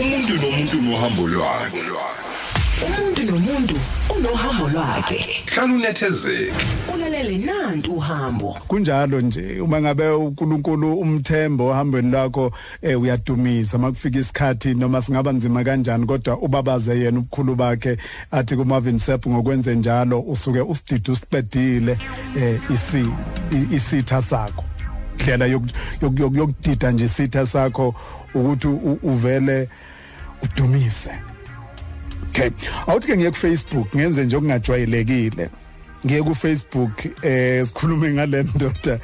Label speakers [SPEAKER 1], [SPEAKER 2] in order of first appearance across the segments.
[SPEAKER 1] umuntu nomuntu nohambo lwakhe.
[SPEAKER 2] Umuntu nomuntu unohambo lwakhe.
[SPEAKER 1] Hlala unethezeke.
[SPEAKER 2] Ulalele nantu uhambo.
[SPEAKER 3] Kunjalo nje uma ngabe uNkulunkulu umthembo ohambweni lwakho eh, uyadumisa makufika isikhathi noma singaba nzima kanjani kodwa ubabaze yena ubukhulu bakhe athi kuMarvin Sepp ngokwenze njalo usuke usididi usiqedile eh, isi isitha sakho. Ndlela yoku- yoku- yoku- yokudida nje isitha sakho ukuthi u- uvele udumise Okay. Awuthi ke ngiye ku Facebook ngenze nje okungajwayelekile. Ngiye ku Facebook eh sikhulume ngale ndoda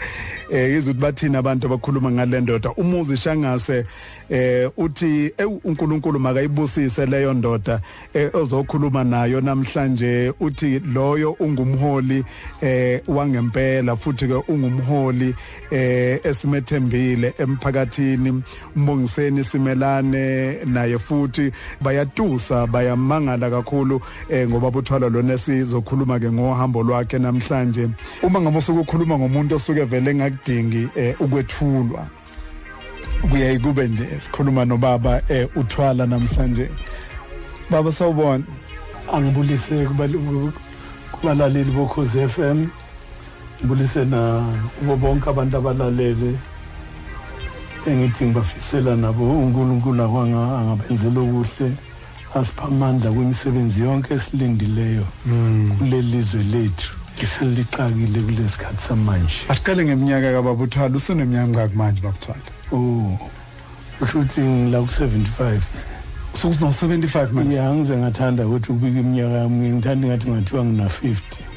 [SPEAKER 3] eh izwe ukuthi bathina abantu abakhuluma ngale ndoda umuzi shangase eh uthi "Eh, uNkulunkulu makayibusise leyo ndoda eh, ozokhuluma nayo namhlanje. Uthi loyo ungumholi eh wangempela futhi ke ungumholi eh esimethembile emphakathini. Umbongiseni simelane naye futhi. Bayatusa bayamangala kakhulu eh ngoba buthwala lona sizokhuluma ke ngohambo lwakhe namhlanje. Uma ngamusuku ukhuluma ngomuntu osuke vele ngakudingi eh ukwethulwa. Kuyayi kube nje sikhuluma nobaba eh uthwala namhlanje. Baba sawubona.
[SPEAKER 4] Angibulise kubal- kubalaleli bokhozi FM ngibulise na kubo bonke abantu abalalele. Engithi ngibafisela nabo uNkulunkulu akwanga angabenzela okuhle. Asipha amandla kwimisebenzi yonke esilindileyo kuleli lizwe lethu. Eselixakile kulesikhathi samanje.
[SPEAKER 3] Asiqale ngeminyaka kababa uthwala useneminyaka ngaki manje babuthwala
[SPEAKER 4] oh kusho ukuthi ngila ku-75
[SPEAKER 3] sukusino 75 manje.
[SPEAKER 4] Ya ngize ngathanda ukuthi ubike iminyaka yami ngithanda ngathi ngathiwa ngina-50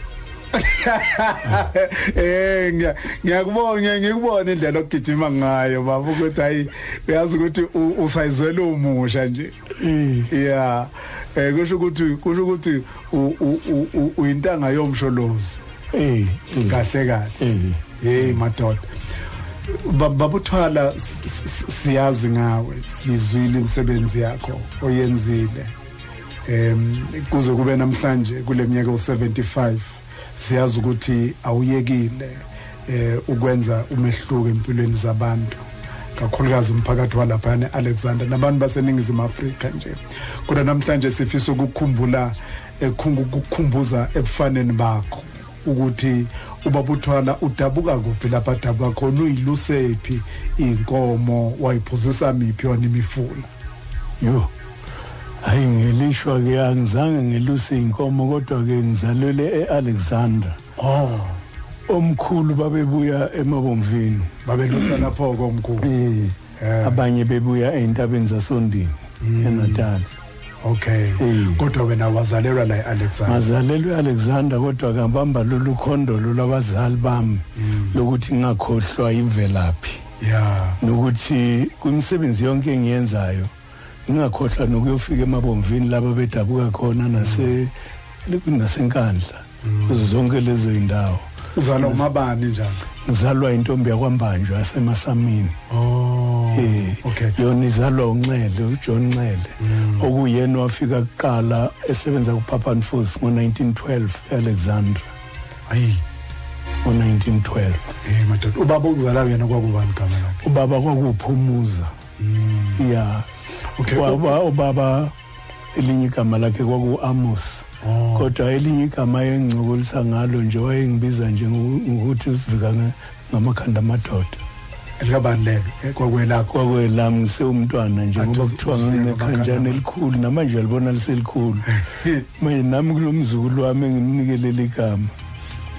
[SPEAKER 3] eh ngiya- ngiyakubona ngikubona indlela okugijima ngayo baba ukuthi hayi uyazi ukuthi usayizwela umusha nje.
[SPEAKER 4] Eh.
[SPEAKER 3] yeah eh kusho ukuthi kusho ukuthi uyintanga yomsholozi.
[SPEAKER 4] Eh, eh,
[SPEAKER 3] kahle kahle.
[SPEAKER 4] Eh.
[SPEAKER 3] hey madoda. Ba- babuthwala siyazi ngawe sizwile imisebenzi yakho oyenzile. Em kuze kube namhlanje kule minyaka u75 siyazi ukuthi awuyekile eh ukwenza umehluko empilweni zabantu kakhulukazi umphakathi walapha eAlexander nabantu baseningizimu Afrika nje. Kodwa namhlanje sifisa ukukhumbula ukukhumbuza ebufaneni bakho ukuthi ubabuthwala udabuka kuphi lapha adabuka khona uyilusephi inkomo wayiphuzisa miphi yona imifula?
[SPEAKER 4] Yo hayi ngelishwa ke angizange ngeluse inkomo kodwa ke ngizalelwe eAlexander
[SPEAKER 3] oh.
[SPEAKER 4] Omkhulu babebuya emabomvini.
[SPEAKER 3] Babelusa lapho komkhulu
[SPEAKER 4] eh abanye bebuya eintabeni zasondini eNatal
[SPEAKER 3] okay. Kodwa wena wazalelwa la eAlexander
[SPEAKER 4] ngazalelwe eAlexander kodwa ngabamba lolu khondolo lwabazali bami lokuthi ngingakhohlwa imvelaphi.
[SPEAKER 3] Yeah
[SPEAKER 4] nokuthi kwimisebenzi yonke engiyenzayo ngingakhohlwa nokuyofika emabomvini laba bedabuka khona nase nasenkandla kuzo zonke lezo indawo
[SPEAKER 3] uzalwa umabani njalo?
[SPEAKER 4] Ngizalwa intombi yakwambanjwa yasemasamini.
[SPEAKER 3] Oh
[SPEAKER 4] eh
[SPEAKER 3] okay.
[SPEAKER 4] yona izalwa unxele uJohn Nxele okuyena wafika kuqala esebenza kuPapa Nfusi ngo1912 eAlexandra
[SPEAKER 3] ayi.
[SPEAKER 4] Ngo1912
[SPEAKER 3] eh madoda ubaba okuzala yena kwakubani igama lakhe?
[SPEAKER 4] Ubaba kwakuphumuza ya.
[SPEAKER 3] Okay.
[SPEAKER 4] ubaba elinye igama lakhe kwaku Amos
[SPEAKER 3] Oh.
[SPEAKER 4] kodwa elinye igama engcokolisa ngalo nje wayengibiza nje ngoku- ngokuthi usivika ngamakhanda amadoda.
[SPEAKER 3] Elikabani lelo? Eh, kwakwelakho
[SPEAKER 4] kwakwelami ngisewumntwana nje ngoba kuthiwa
[SPEAKER 3] ngamakhanda
[SPEAKER 4] elikhulu namanje uyalibona liselikhulu. Manje nami kulo mzukulu wami engimnikelela igama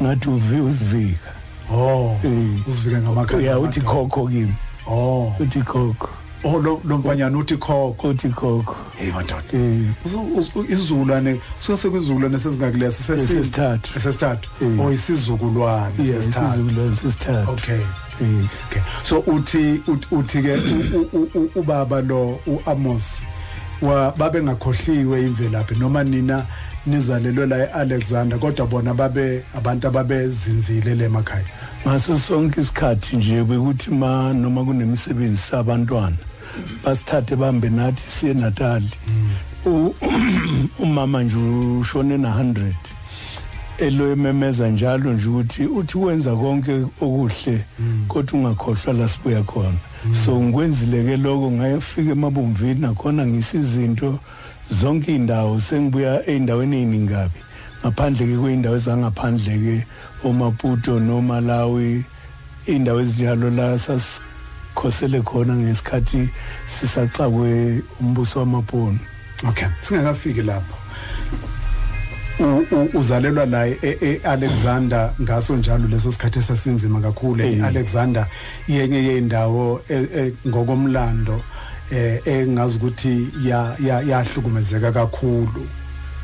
[SPEAKER 4] ngathi uvi usivika
[SPEAKER 3] oh
[SPEAKER 4] Eh.
[SPEAKER 3] uzifike ngamakhanda
[SPEAKER 4] ya uthi khokho kimi.
[SPEAKER 3] Oh.
[SPEAKER 4] Uthi khokho.
[SPEAKER 3] Oh lo lo mfanyana uthi khokho.
[SPEAKER 4] Uthi khokho.
[SPEAKER 3] Hey madoda.
[SPEAKER 4] Eh.
[SPEAKER 3] Isizulwane suka sekuzulwane sesingakuleso
[SPEAKER 4] Esesithathu.
[SPEAKER 3] sesithathu.
[SPEAKER 4] Eh.
[SPEAKER 3] oh isizukulwane sesithathu.
[SPEAKER 4] isizukulwane sesithathu.
[SPEAKER 3] Okay.
[SPEAKER 4] Eh.
[SPEAKER 3] Okay. So uthi ut- uthi ke ubaba lo uAmos wa babe ngakhohliwe imvelaphi noma nina nizalelwe la eAlexander kodwa bona babe abantu ababezinzile lemakhaya
[SPEAKER 4] ngaso sonke isikhathi nje bekuthi ma noma kunemisebenzi sabantwana basithathe bambe nathi siye Natali U- umama nje ushone na 100 elo ememeza njalo nje ukuthi uthi wenza konke okuhle kodwa ungakhohlwa la sibuya khona. So ngikwenzile ke lokho ngayefika emabomvini nakhona ngisizinto zonke indawo sengibuya eindaweni eziningabi ngaphandle ke kweindawo ezangaphandle ke oMaputo noMalawi indawo ezinjalo la sasikhosele khona ngesikhathi sisaxakwe umbuso wamaponi.
[SPEAKER 3] Okay singakafiki lapho. Uzalelwa la eAlexander ngaso njalo leso sikhathi esasinzima kakhulu. eAlexander yenye yendawo e- e- ngokomlando eh engazi ukuthi ya ya- yahlukumezeka kakhulu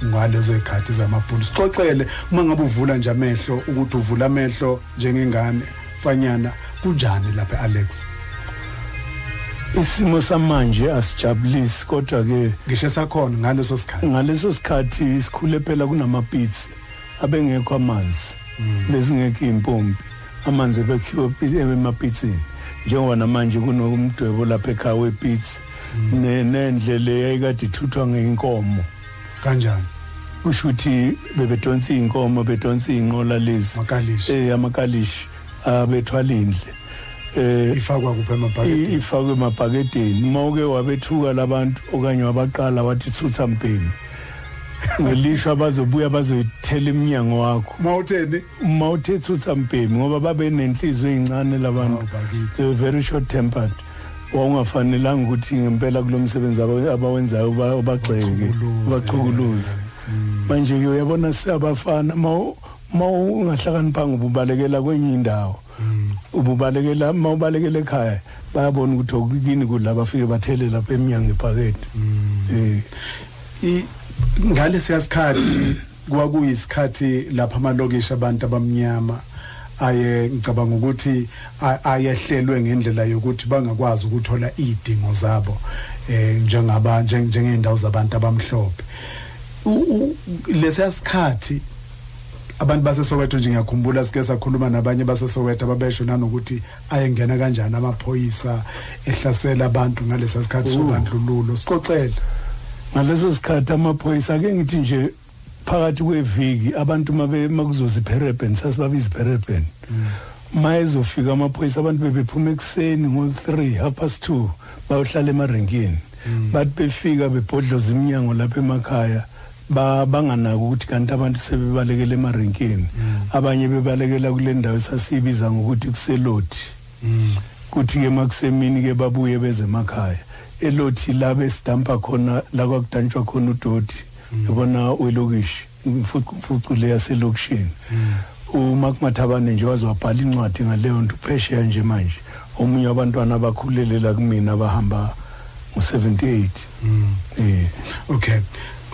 [SPEAKER 3] ngalezo ikhathi zamabhunu sixoxele uma ngabe uvula nje amehlo ukuthi uvula amehlo njengengane fanyana kunjani lapha eAlex?
[SPEAKER 4] Isimo samanje asijabulisi kodwa ke
[SPEAKER 3] ngisho sakhona ngaleso sikhathi.
[SPEAKER 4] ngaleso sikhathi sikhule phela kunamapitsi abengekho amanzi bezingekho impompi amanzi ebekhiwa emapitsini. Njengoba namanje kunomdwebo lapha ekhaya wepitsi Ne- nendlela eyayikade ithuthwa ngeyinkomo
[SPEAKER 3] kanjani?
[SPEAKER 4] Kusho ukuthi bebedonsa iy'nkomo bedonsa iy'nqola lezi. Eh amakalishi abethwala indle. Eh
[SPEAKER 3] ifakwa kuphi
[SPEAKER 4] i-
[SPEAKER 3] emabhakeni
[SPEAKER 4] ifakwe emabhakedeni uma uke wabethuka labantu okanye wabaqala wathi thutha mpeni ngelishwa bazobuya bazoyithela emnyango wakho.
[SPEAKER 3] Mawutheni
[SPEAKER 4] uma uthe thutha mpemi ngoba babe nenhliziyo ey'ncane labantu
[SPEAKER 3] Hawu, bakithi.
[SPEAKER 4] they were very short tempered. Wawungafanelanga ukuthi ngempela kulo msebenzi aba- abawenzayo uba- ubagxeke
[SPEAKER 3] Bachukuluze.
[SPEAKER 4] ubachukuluze manje-ke uyabona siyabafana ma ma ungahlakaniphanga ububalekela kwenye indawo ububalekela ma ubalekela ekhaya bayabona ukuthi okukini kudla bafike bathele lapha emnyango ibhakede um
[SPEAKER 3] I- ngalesiya sikhathi kwakuyisikhathi lapha amalokishi abantu abamnyama aye ngicabanga ukuthi ayehlelwe ngendlela yokuthi bangakwazi ukuthola idingo zabo eh njengaba njeng- njengeendawo zabantu abamhlophe. U- u- lesiya sikhathi abantu baseSoweto nje ngiyakhumbula sike sakhuluma nabanye baseSoweto ababesho nanokuthi ayengena kanjani amaphoyisa ehlasela abantu ngalesa sikhathi
[SPEAKER 4] Oh.
[SPEAKER 3] sobandlululo. Sixoxele.
[SPEAKER 4] Ngaleso sikhathi amaphoyisa ake ngithi nje phakathi kweviki abantu mabe makuzoza ipherebhen sasibabiza ipherebhen ma ezofika amaphoyisa abantu bebephuma ekuseni ngo-three half past two bayohlala emarenkini bathi befika bebhodloza iminyango lapha emakhaya ba- banganaki ukuthi kanti abantu sebebalekela emarenkini abanye bebalekela kule ndawo esasiyibiza ngokuthi kuseloti kuthi-ke makusemini-ke babuye beze emakhaya. Elothi la besidampa khona la kwakudantshwa khona udoti yabona welokishi imfucu le yaselokishini. Umakumathabane nje waze wabhala incwadi ngaleyo nto uphesheya nje manje. Omunye wabantwana abakhulelela kumina abahamba ngo-78 um
[SPEAKER 3] Okay.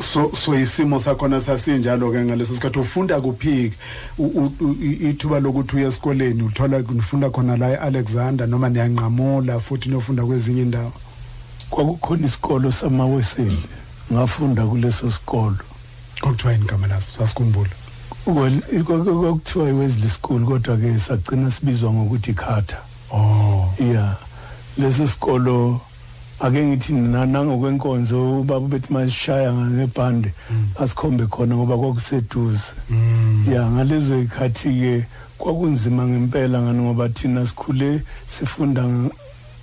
[SPEAKER 3] So so isimo sakhona sasinjalo ke ngaleso sikhathi ufunda kuphi ithuba lokuthi uye esikoleni uthola ufunda khona la eAlexander noma niyanqamula futhi niyofunda kwezinye indawo.
[SPEAKER 4] kwakukhona isikolo samaweseli ngafunda kuleso sikolo
[SPEAKER 3] Kokuthiwa yini igama laso sasikhumbula.
[SPEAKER 4] kwakuthiwa i-wesley school kodwa-ke sagcina sibizwa ngokuthi ikhatha
[SPEAKER 3] Oh.
[SPEAKER 4] ya leso sikolo ake ngithi na- nangokwenkonzo ubaba bethi masishaya ngebhande asikhombe khona ngoba kwakuseduze
[SPEAKER 3] Mm.
[SPEAKER 4] ya ngalezo yikhathi-ke kwakunzima ngempela ngani ngoba thina sikhule sifunda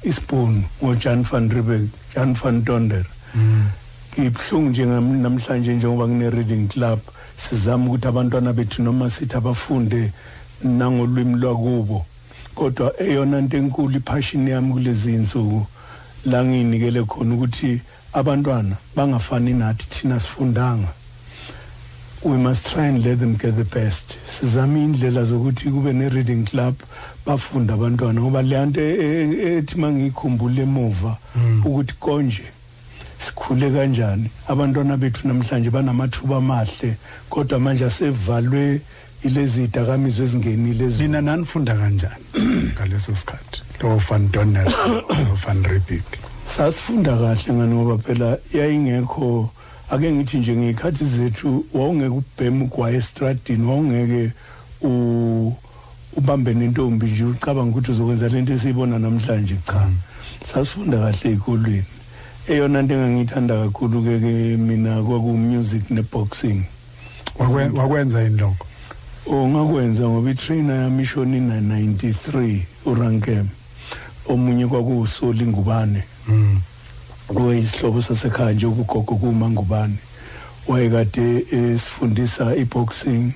[SPEAKER 4] isibhunu ngojan van riebeck jan van tonder
[SPEAKER 3] Mm.
[SPEAKER 4] ngibuhlungu nje namhlanje njengoba ngine-reading club sizama ukuthi abantwana bethu noma sithi abafunde nangolwimi lwakubo kodwa eyona nto enkulu iphashini yami kulezi insuku la ngiyinikele khona ukuthi abantwana bangafani nathi thina sifundanga. We must try and let them get the best. Sizame indlela zokuthi kube ne-reading club bafunde abantwana ngoba leya nto e- e- ethi uma ngiyikhumbula emuva ukuthi konje sikhule kanjani. Abantwana bethu namhlanje banamathuba amahle kodwa manje asevalwe ilezi dakamizwa ezingenile ezi-
[SPEAKER 3] Lina nanifunda kanjani ngaleso sikhathi? Lo van Donner, lo van Riebeck.
[SPEAKER 4] sasifunda kahle ngani ngoba phela yayingekho ake ngithi nje ngey'khathi zethu wawungeke ubheme ugwaye estradini wawungeke u- ubambe nentombi nje ucabanga ukuthi uzokwenza lento esiyibona namhlanje cha sasifunda kahle ey'kolweni eyona nto engangiyithanda kakhulu-ke ke mina kwaku-music ne-boxing
[SPEAKER 3] Wakwen- Wakwenza yini lokho?
[SPEAKER 4] Ongakwenza ngoba itrainer yami ishoni na 93 urankem. Omunye kwakuwusoli ngubane. Oyisihlobo sasekhaya nje ukugogo kumangubane wayekade esifundisa iboxing.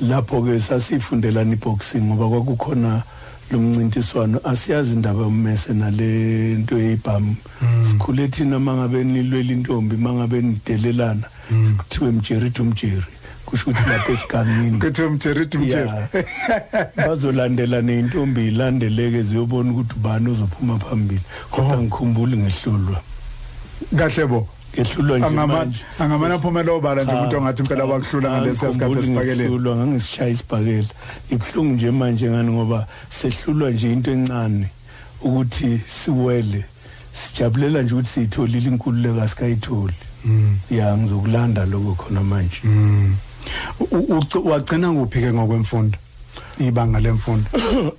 [SPEAKER 4] Lapho ke sasifundelana iboxing ngoba kwakukhona lo mncintiswano. Asiyazi indaba yommese nale nto yeyibhamu sikhule thina mangabe nilwela intombi mangabe nidelelana. Kuthiwe mjeridi umjeri kusho ukuthi lapha esigangini
[SPEAKER 3] kuthi umjeridi umjeri.
[SPEAKER 4] Ya. Bazolandela neyintombi ilandeleke ziyobona ukuthi ubani ozophuma phambili. Kodwa ngikhumbuli ngehlulwa.
[SPEAKER 3] Kahle bo.
[SPEAKER 4] Ngehlulwa nje manje.
[SPEAKER 3] angamane aphumela obala nje umuntu ongathi impela wakuhlula ngalesi sikhathi esibakeleni
[SPEAKER 4] esibakeleni ngangishaya isibhakela ibhlungu nje manje ngani ngoba sehlulwa nje into encane ukuthi siwele. Sijabulela nje ukuthi siyitholile inkululeko asikayitholi. Ya ngizokulanda lokho khona manje.
[SPEAKER 3] Uc- wagcina kuphi ke ngokwemfundo? Ibanga lemfundo?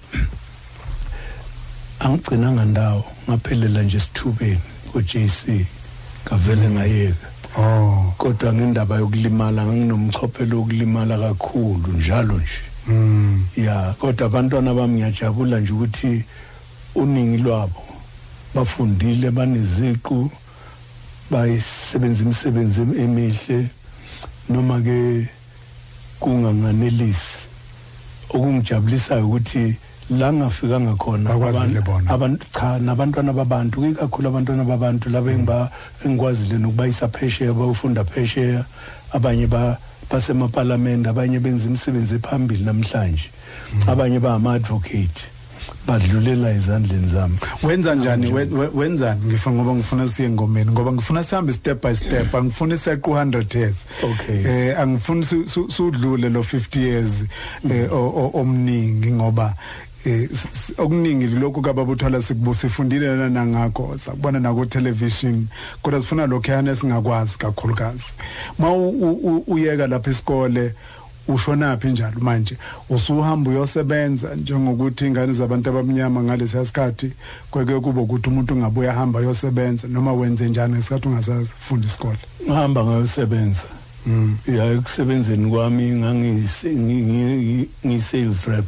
[SPEAKER 4] Angigcinanga ndawo ngaphelela nje esithubeni ko-JC ngavele ngayeka.
[SPEAKER 3] Oh.
[SPEAKER 4] Kodwa ngendaba yokulimala nganginomchophelo wokulimala kakhulu njalo nje.
[SPEAKER 3] Mm
[SPEAKER 4] ya kodwa abantwana bami ngiyajabula nje ukuthi uningi lwabo bafundile baneziqu bayisebenza imisebenzi emihle noma ke kunganganelisi okungijabulisayo ukuthi la ngafikanga khona
[SPEAKER 3] Bakwazile
[SPEAKER 4] abantu- cha nabantwana babantu ikakhulu abantwana babantu laba engiba engikwazile nokubayisa phesheya bayofunda phesheya abanye ba basemaparlament abanye benza imisebenzi ephambili namhlanje abanye bangama-advocate badlulela ezandleni zami.
[SPEAKER 3] Wenza njani? we- we- wenzani ngifuna ngoba ngifuna siye ngomeni ngoba ngifuna sihambe step by step. Angifuni sequ 100 years.
[SPEAKER 4] Okay.
[SPEAKER 3] eh angifuni su- su- sudlule lo 50 years eh, o- o- omningi ngoba eh, s- s- okuningi lokhu kababuthola sikubusifundile lana ngakho sakubona na ku television kodwa sifuna lokho yana singakwazi kakhulukazi. Ma u- u- u- uyeka lapha isikole ushona phi njalo manje? Usuhamba uyosebenza njengokuthi ingane zabantu abamnyama ngalesi sikhathi kweke kuba ukuthi umuntu ungabuya ahamba ayosebenza noma wenze njani ngesikhathi ungasafundi isikole?
[SPEAKER 4] Ngihamba ngayosebenza
[SPEAKER 3] mm.
[SPEAKER 4] ya ekusebenzeni kwami ngangiyise- ngi- ngi- ngiyi-sales rep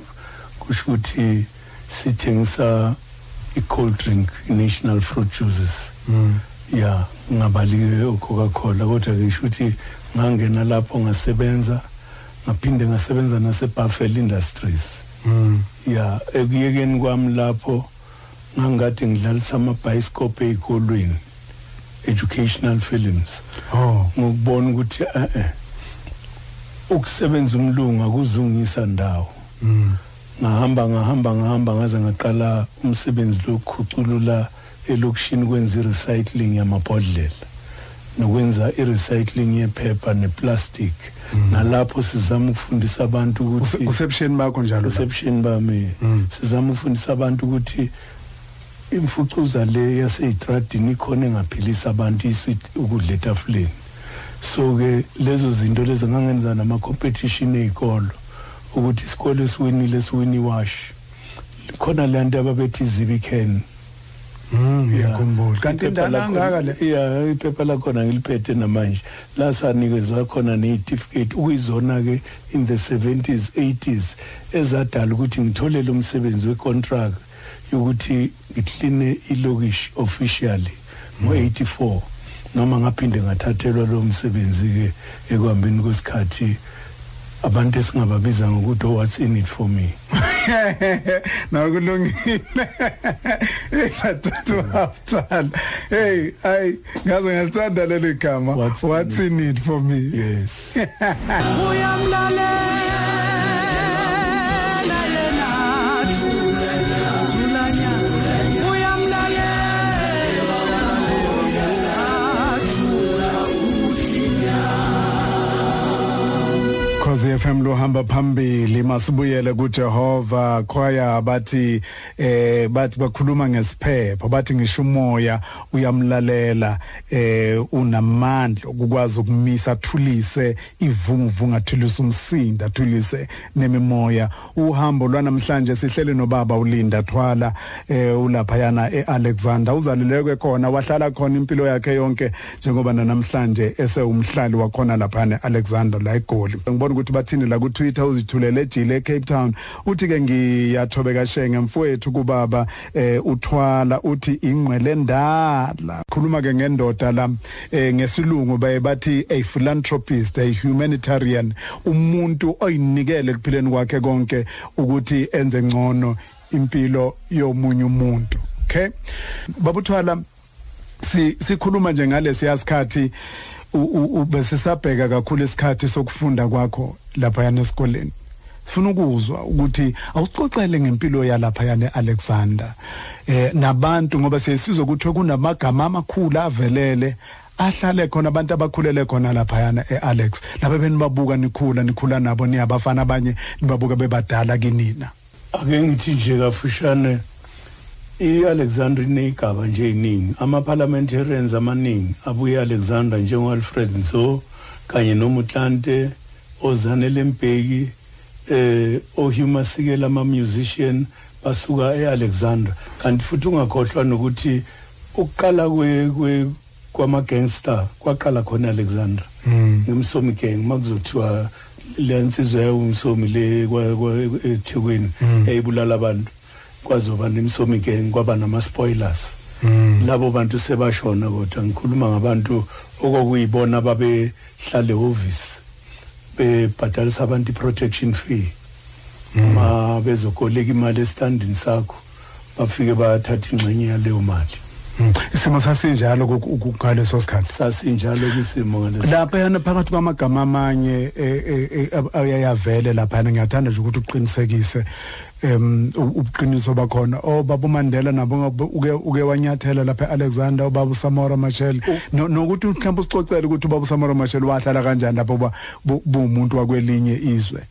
[SPEAKER 4] kusho ukuthi sithengisa i-cold drink i-national fruit juices.
[SPEAKER 3] Mm.
[SPEAKER 4] ya ngingabali-ke o-coca-cola kodwa ngisho ukuthi ngangena lapho ngasebenza. Ngaphinde ngasebenza nase-buffel industries.
[SPEAKER 3] Mm.
[SPEAKER 4] ya ekuyekeni kwami lapho ngangikade ngidlalisa amabhayisikobho ey'kolweni educational films.
[SPEAKER 3] Oh.
[SPEAKER 4] Ngokubona ukuthi eh eh ukusebenza umlungu akuzungisa ndawo.
[SPEAKER 3] Mm.
[SPEAKER 4] ngahamba ngahamba ngahamba ngaze ngaqala umsebenzi lokukhuculula elokishini kwenza i-recycling yamabhodlela. Nokwenza i-recycling yephepha neplastic. Nalapho sizama ukufundisa abantu ukuthi
[SPEAKER 3] usebusheni bakho njalo la?
[SPEAKER 4] reception bami.
[SPEAKER 3] Mm.
[SPEAKER 4] sizama ukufundisa abantu ukuthi imfucuza le yaseyitradini ikhona engaphilisa abantu ukudla etafuleni. So ke lezo zinto lezi ngangenza nama-competition ey'kolo ukuthi isikole esiwinile siwini iwash. Khona le nto ababethi izibican
[SPEAKER 3] Mm, ngiyakhumbula kanti indala angaka le
[SPEAKER 4] ya iphepha lakhona ngiliphethe namanje. La sanikezwa khona neyitifiketi ukuyizona-ke in the 70s 80s ezadala ukuthi ngitholele umsebenzi wecontract yokuthi ngikline ilokishi officially ngo-84 noma ngaphinde ngathathelwa lo msebenzi-ke ekuhambeni kwesikhathi abantu esingababiza ngokuthi what's in it for me?
[SPEAKER 3] Nakulungile hey bathathu abantwana hey ay ngaze ngalithanda leli gama.
[SPEAKER 4] What's in
[SPEAKER 3] what's in it for me?
[SPEAKER 4] Yes.
[SPEAKER 5] Uyamlalela.
[SPEAKER 3] FM lohamba phambili. Masibuyele kuJehova. Choir bathi eh bathi bakhuluma ngesiphepho. Bathi ngisho umoya uyamlalela eh unamandla ukwazi ukumisa athulise ivunguvunga athulise umsindo athulise nemimoya. Uhambo lwanamhlanje sihlele nobaba ulinda thwala eh ulapha yana eAlexander. Uzaleleke khona wahlala khona impilo yakhe yonke njengoba namhlanje esewumhlali wakhona lapha eAlexander la eGoli. Ngibona ukuthi bathi ephakathini la ku Twitter uzithulele ejile eCape Town. Uthi ke ngiyathobeka shenge mfowethu kubaba eh uthwala uthi ingqwele ndala. Khuluma ke ngendoda la eh ngesilungu baye bathi a philanthropist a humanitarian umuntu oyinikele kuphileni kwakhe konke ukuthi enze ngcono impilo yomunye umuntu okay? Babuthwala si sikhuluma nje ngalesi yasikhathi ubesisabheka kakhulu isikhathi sokufunda kwakho lapha yana esikoleni sifuna ukuzwa ukuthi awusixoxele ngempilo yalapha yana Alexander eh nabantu ngoba siyisizwe ukuthi kunamagama amakhulu avelele ahlale khona abantu abakhulele khona lapha yana eAlex lapha benibabuka nikhula nikhula nabo niyabafana abanye nibabuka bebadala kinina.
[SPEAKER 4] Ake ngithi nje kafushane i-alexander ineyigaba nje eyiningi ama-parliamentarians amaningi abuye alexander njengo-alfred nzo kanye nomutlante ozanele mbeki eh ohuma sikela ama-musician basuka e-alexander kanti futhi ungakhohlwa nokuthi ukuqala kwe kwama-gangster kwaqala khona alexander ngimsomi gang makuzothiwa le nsizwa yawumsomi le ethekwini eyayibulala abantu. Kwazoba nemsomi gang kwaba nama-spoilers. Labo bantu sebashona kodwa ngikhuluma ngabantu okokuyibona babehlala ehhovisi bebhadalisa abantu i-protection fee. Uma bezokoleka imali esitandini sakho bafike bathatha ingxenye yaleyo mali.
[SPEAKER 3] Isimo sasinjalo ngaleso sikhathi?
[SPEAKER 4] Sasinjalo kisimo ngaleso
[SPEAKER 3] lapha yana phakathi kwamagama amanye ayayavele lapha yana ngiyathanda nje ukuthi uqinisekise em ubuqiniso bakhona. Obaba Mandela nabo uke uke wanyathela lapha eAlexander ubaba Samora Machel. Nokuthi mhlawumbe usixoxele ukuthi ubaba Samora Machel wahlala kanjani lapho bumuntu wakwelinye izwe.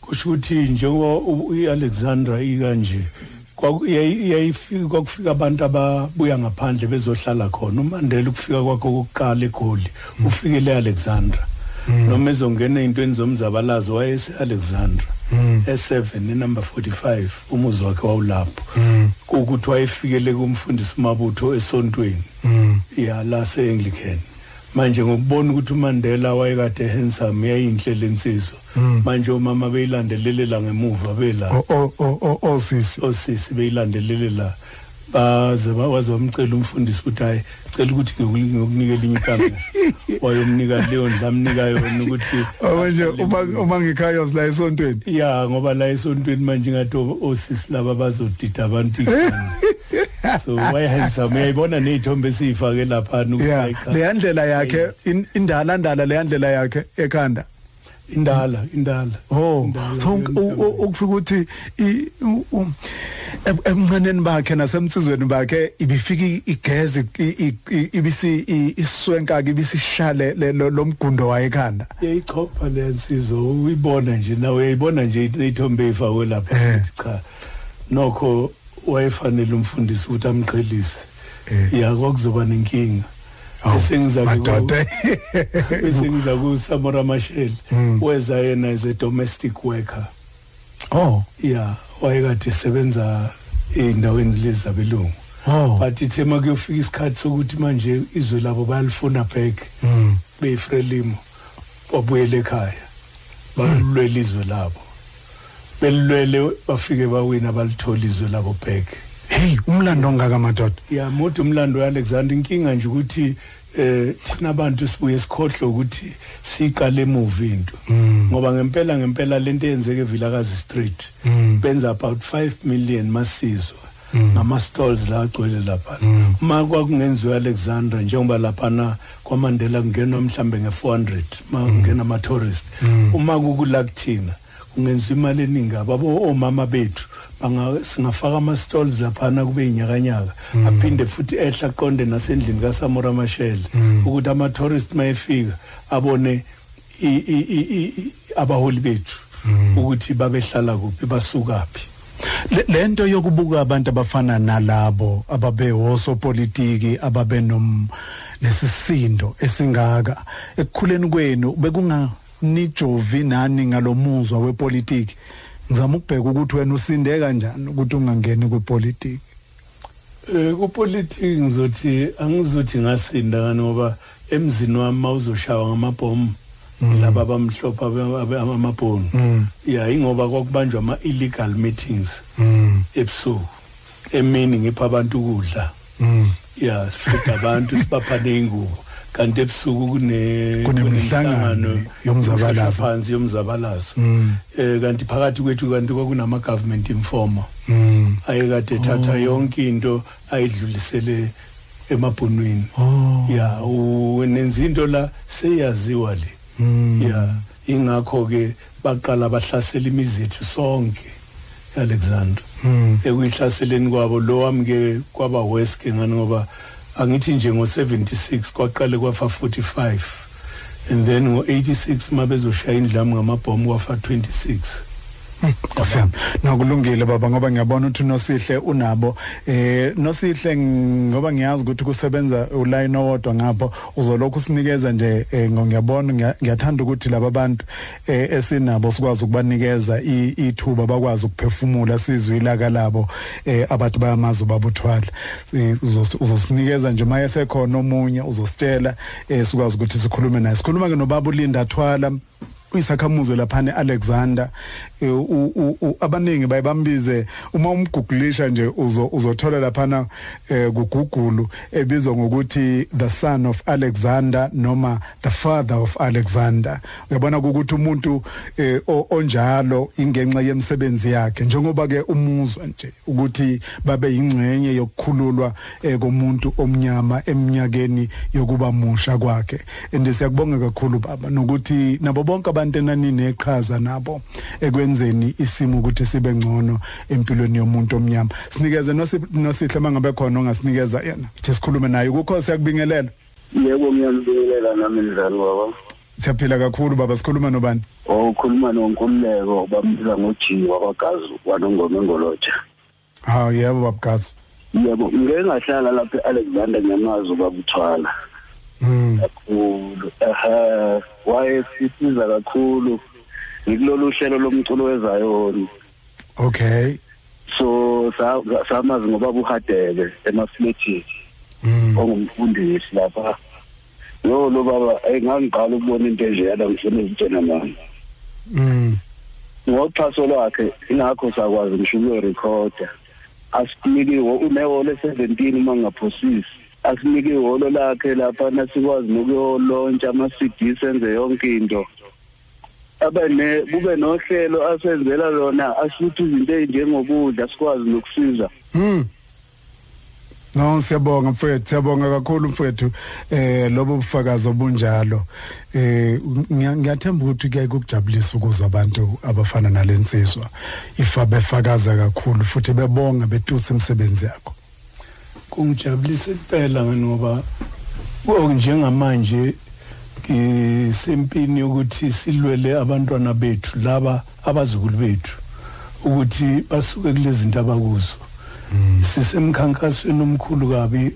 [SPEAKER 4] Kusho ukuthi njengoba iAlexandra ikanje kwakuyayifika kwakufika abantu ababuya ngaphandle bezohlala khona. uMandela ukufika kwakhe kokuqala eGoli ufikele eAlexandra. Noma ezongena ezintweni zomzabalazo wayese Alexandra e7 enumber 45 umuzi wakhe wawulapho. Ukuthi wayefikele kumfundisi mabutho esontweni. Ya la seAnglican. Manje ngokubona ukuthi uMandela wayekade handsome yayinhle lensizwa manje omama beyilandelelela ngemuva bela.
[SPEAKER 3] Osisi
[SPEAKER 4] osisi beyilandelelela baze bawaze bamcela umfundisi ukuthi hayi cela ukuthi ngikunikele inye ikamela wayomnika leyo ndlamnika yona ukuthi
[SPEAKER 3] manje uma uma ngikhaya la esontweni.
[SPEAKER 4] Ya ngoba la esontweni manje ngathi osisi laba bazodida abantu so why handsome uyayibona nezithombe esiyifake lapha
[SPEAKER 3] ukuthi le ndlela yakhe indala ndala le ndlela yakhe ekhanda.
[SPEAKER 4] Indala indala
[SPEAKER 3] oh so ukufika ukuthi emncaneni bakhe nasemsizweni bakhe ibifika igeze ibisi iswenka ibisishale lomgundo wayekhanda.
[SPEAKER 4] Yayichopha lensizwe uyibona nje nawe uyayibona nje ithombe ifakwe lapha cha. Nokho wayefanele umfundisi ukuthi amqhelise. Ya kwakuzoba nenkinga. Esengiza
[SPEAKER 3] madoda.
[SPEAKER 4] Esengiza ku Samora Machel weza yena as a domestic worker.
[SPEAKER 3] Oh.
[SPEAKER 4] Yeah wayekade esebenza endaweni lezi zabelungu
[SPEAKER 3] oh.
[SPEAKER 4] But ithe makuyofika isikhathi sokuthi manje izwe labo bayalifuna back beyifrelimo babuyele ekhaya balulwela izwe labo. Belulwele bafike bawina balithola izwe labo back.
[SPEAKER 3] Hey umlando ongaka madoda
[SPEAKER 4] ya mode umlando weAlexander inkinga nje ukuthi eh thina abantu sibuye sikhohle ukuthi siqale emuva into. Ngoba ngempela ngempela lento eyenzeke eVilakazi Street benza about 5 million masizwa ngama stalls la agcwele lapha. Uma kwakungenziwa Alexander njengoba lapha na kwaMandela kungenwa mhlambe nge400 ma kungena ama tourist uma kukula kuthina kungenziwa imali eningi ababo omama bethu singafaka ama stalls laphana kube inyakanyaka aphinde futhi ehla qonde nasendlini kaSamora Machel ukuthi ama tourist mayefika abone abaholi bethu ukuthi babehlala kuphi basukaphi
[SPEAKER 3] lento yokubuka abantu abafana nalabo ababe osopolitiki ababe nom nesisindo esingaka ekukhuleni kwenu bekunga nijovi nani ngalomuzwa wepolitiki? Ngizama ukubheka ukuthi wena usinde kanjani ukuthi ungangeni kwepolitiki
[SPEAKER 4] eh kupolitiki ngizothi angizothi ngasinda ngani ngoba emzini wami mawuzoshawa ngamabhomu laba abamhlophe abe- abe- amabhonu
[SPEAKER 3] Mm.
[SPEAKER 4] ya ingoba kwakubanjwa ama-illegal meetings
[SPEAKER 3] Mm.
[SPEAKER 4] ebusuku emini ngipha abantu ukudla
[SPEAKER 3] Mm.
[SPEAKER 4] ya sifida abantu sibapha ney'ngubo kanti ebusuku kune-
[SPEAKER 3] Kunemihlangano yomzabalazo.
[SPEAKER 4] phansi yomzabalazo
[SPEAKER 3] Mm.
[SPEAKER 4] eh kanti phakathi kwethu kanti kwakunama government informer
[SPEAKER 3] Mm.
[SPEAKER 4] ayekade ethatha yonke into ayidlulisele emabhonweni
[SPEAKER 3] Oh.
[SPEAKER 4] ya u- nenza into la seyaziwa le
[SPEAKER 3] Mm.
[SPEAKER 4] ya ingakho ke baqala bahlasela imizi yethu sonke Alexander
[SPEAKER 3] Mm.
[SPEAKER 4] ekuyihlaseleni kwabo lo wami ke kwaba ke ngani ngoba angithi nje ngo76 kwaqale kwafa 45 and then ngo86 mabezoshaya indlamu ngamabhomu kwafa 26
[SPEAKER 3] Afam. Nokulungile baba ngoba ngiyabona ukuthi nosihle unabo. Eh nosihle ngoba ngiyazi ukuthi kusebenza uline owodwa ngapho. Uzolokhu sinikeza nje eh, ngiyabona ngiya- ngiyathanda ukuthi laba bantu eh, esinabo sikwazi ukubanikeza ithuba bakwazi ukuphefumula sizwe ilaka labo eh, abantu bayamazi babuthwala Si- uzos- uzosinikeza nje maye sekhona omunye uzositshela sikwazi ukuthi sikhulume naye. Sikhuluma ke nobaba ulinda thwala. Uyisakhamuzi laphana eAlexander eh, u- u- u- abaningi bayibambize uma umgugulisha nje uzo uzothola laphana eh, kugugulu ebizwa ngokuthi the son of Alexander noma the father of Alexander. Uyabona ukuthi umuntu eh, o- onjalo ingenxa yemsebenzi yakhe. Njengoba ke umuzwa nje ukuthi babe ingcenye yokukhululwa eh, komuntu omnyama eminyakeni yokuba musha kwakhe. And siyakubonga kakhulu baba nokuthi nabo bonke abantu enanini eqhaza nabo ekwenzeni isimo ukuthi sibe ngcono empilweni yomuntu omnyama. Sinikeze nosi- nosihle mangabe khona ongasinikeza yena. Ukuthi sikhulume naye. Ukukho siyakubingelela
[SPEAKER 6] yebo ngiyambingelela nami mdlali wabo.
[SPEAKER 3] Siyaphila kakhulu baba. Sikhuluma nobani?
[SPEAKER 6] Ukhuluma nonkululeko. Bambiza ngojiwa kwagazi wanongoma engolotsha.
[SPEAKER 3] Hawu yebo babgazi
[SPEAKER 6] yebo ngeke ngahlala lapha e-alexander nyamazi babuthwala
[SPEAKER 3] mm
[SPEAKER 6] kakhulu. Ehe wayesisiza kakhulu ngikulolu hlelo lomculo wezayoni
[SPEAKER 3] okay.
[SPEAKER 6] So sa- samazi ngoba buhadebe emafletini
[SPEAKER 3] mm
[SPEAKER 6] ongumfundisi lapha. Yo lo baba engangiqala ukubona into enjeyana ngifuna ukutshena mama
[SPEAKER 3] mm
[SPEAKER 6] ngoxhaso lwakhe ingakho sakwazi ngisho ukuyorekhoda asinike uneholo le-17 uma ngingaphosisi asinike ihholo lakhe lapha nasikwazi nokuyolontsha ama-cd senze yonke into. Abe ne kube nohlelo asenzela lona asithi izinto ey'njengokudla sikwazi nokusiza.
[SPEAKER 3] Mm. No siyabonga mfethu siyabonga kakhulu mfethu eh lobo bufakazi obunjalo. Eh ngiya- ngiyathemba ukuthi kuyaye kukujabulisa ukuzwa abantu abafana nalensizwa ifa befakaza kakhulu futhi bebonga betusa imisebenzi yakho.
[SPEAKER 4] Kungijabulisa kuphela ngoba njengamanje ngisempini yokuthi silwele abantwana bethu laba abazukulu bethu ukuthi basuke kulezi zinto abakuzo. Sisemkhankasweni omkhulu kabi